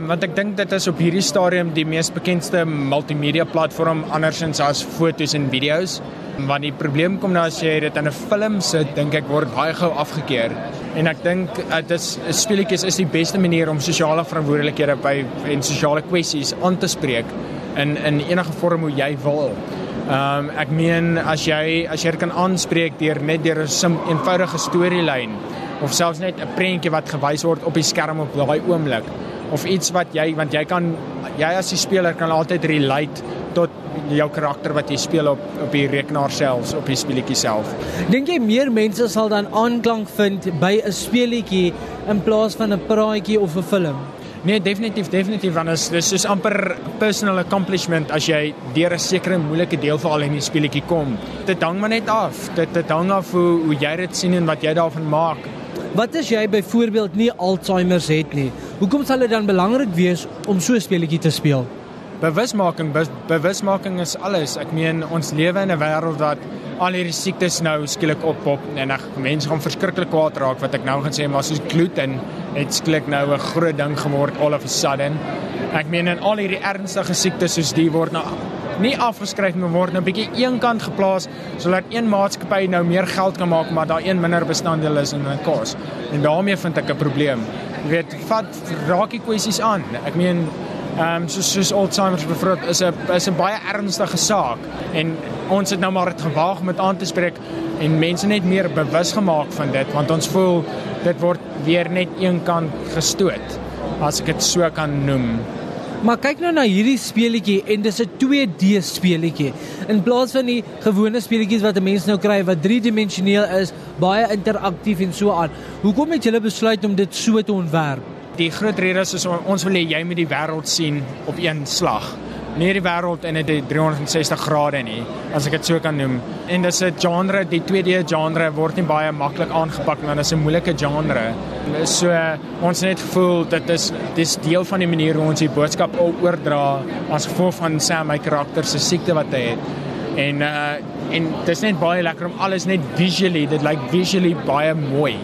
Want ek dink dit is op hierdie stadium die mees bekendste multimedia platform andersins as fotos en video's. Want die probleem kom nou as jy dit in 'n film sit, dink ek word baie gou afgekeur. En ek dink dit is speletjies is die beste manier om sosiale verantwoordelikhede by en sosiale kwessies aan te spreek in in enige vorm hoe jy wil. Ehm um, ek meen as jy as jy kan aanspreek deur net deur 'n sim eenvoudige storielyn of selfs net 'n prentjie wat gewys word op die skerm op daai oomblik of iets wat jy want jy kan jy as die speler kan altyd relate tot jou karakter wat jy speel op op die rekenaar selfs op die speletjie self. Dink jy meer mense sal dan aanklank vind by 'n speletjie in plaas van 'n praatjie of 'n film? Nee, definitief, definitief want is dis is amper personal accomplishment as jy deur 'n sekere moeilike deel veral in die speletjie kom. Dit hang maar net af. Dit dit hang af hoe hoe jy dit sien en wat jy daarvan maak. Wat as jy byvoorbeeld nie Alzheimer het nie? Hoekom sal dit dan belangrik wees om so 'n speletjie te speel? Bewusmaking, be, bewusmaking is alles. Ek meen ons lewe in 'n wêreld wat al hierdie siektes nou skielik oppop en ag mense gaan verskriklik kwaad raak wat ek nou gaan sê maar soos gluten het skielik nou 'n groot ding geword all of a sudden. Ek meen en al hierdie ernstige siektes soos die word nou nie afgeskryf maar word nou bietjie eenkant geplaas sodat een maatskappy nou meer geld kan maak maar daar een minder bestanddeel is in 'n kos. En daarmee vind ek 'n probleem. Jy weet, vat raakie kwessies aan. Ek meen Ehm um, soos Alzheimer byvoorbeeld is 'n is 'n baie ernstige saak en ons het nou maar dit gewaag om dit aan te spreek en mense net meer bewus gemaak van dit want ons voel dit word weer net een kant gestoot as ek dit so kan noem. Maar kyk nou na hierdie speletjie en dis 'n 2D speletjie. In plaas van die gewone speletjies wat 'n mens nou kry wat driedimensioneel is, baie interaktief en so aan. Hoekom het julle besluit om dit so te ontwerp? Die groot rede is ons wil hê jy moet die wêreld sien op een slag. Nie die wêreld in 'n 360 grade nie, as ek dit so kan noem. En dis 'n genre, die 2D genre word nie baie maklik aangepak want dit is 'n moeilike genre. So ons het net gevoel dit is dis deel van die manier hoe ons die boodskap oordra as gevolg van Sam my karakter se siekte wat hy het. En uh en dit is net baie lekker om alles net visually, dit lyk like visually baie mooi.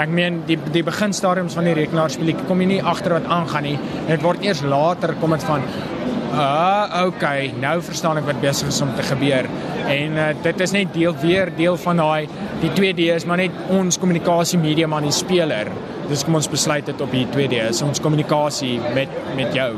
Ek meen die die beginstadiums van die rekenaarspelletjie kom jy nie agter wat aangaan nie. Dit word eers later kom dit van ah okay, nou verstaan ek wat besig is om te gebeur. En uh, dit is net deel weer deel van daai die 2D is maar net ons kommunikasie medium aan die speler. Dis kom ons besluit dit op die 2D is ons kommunikasie met met jou.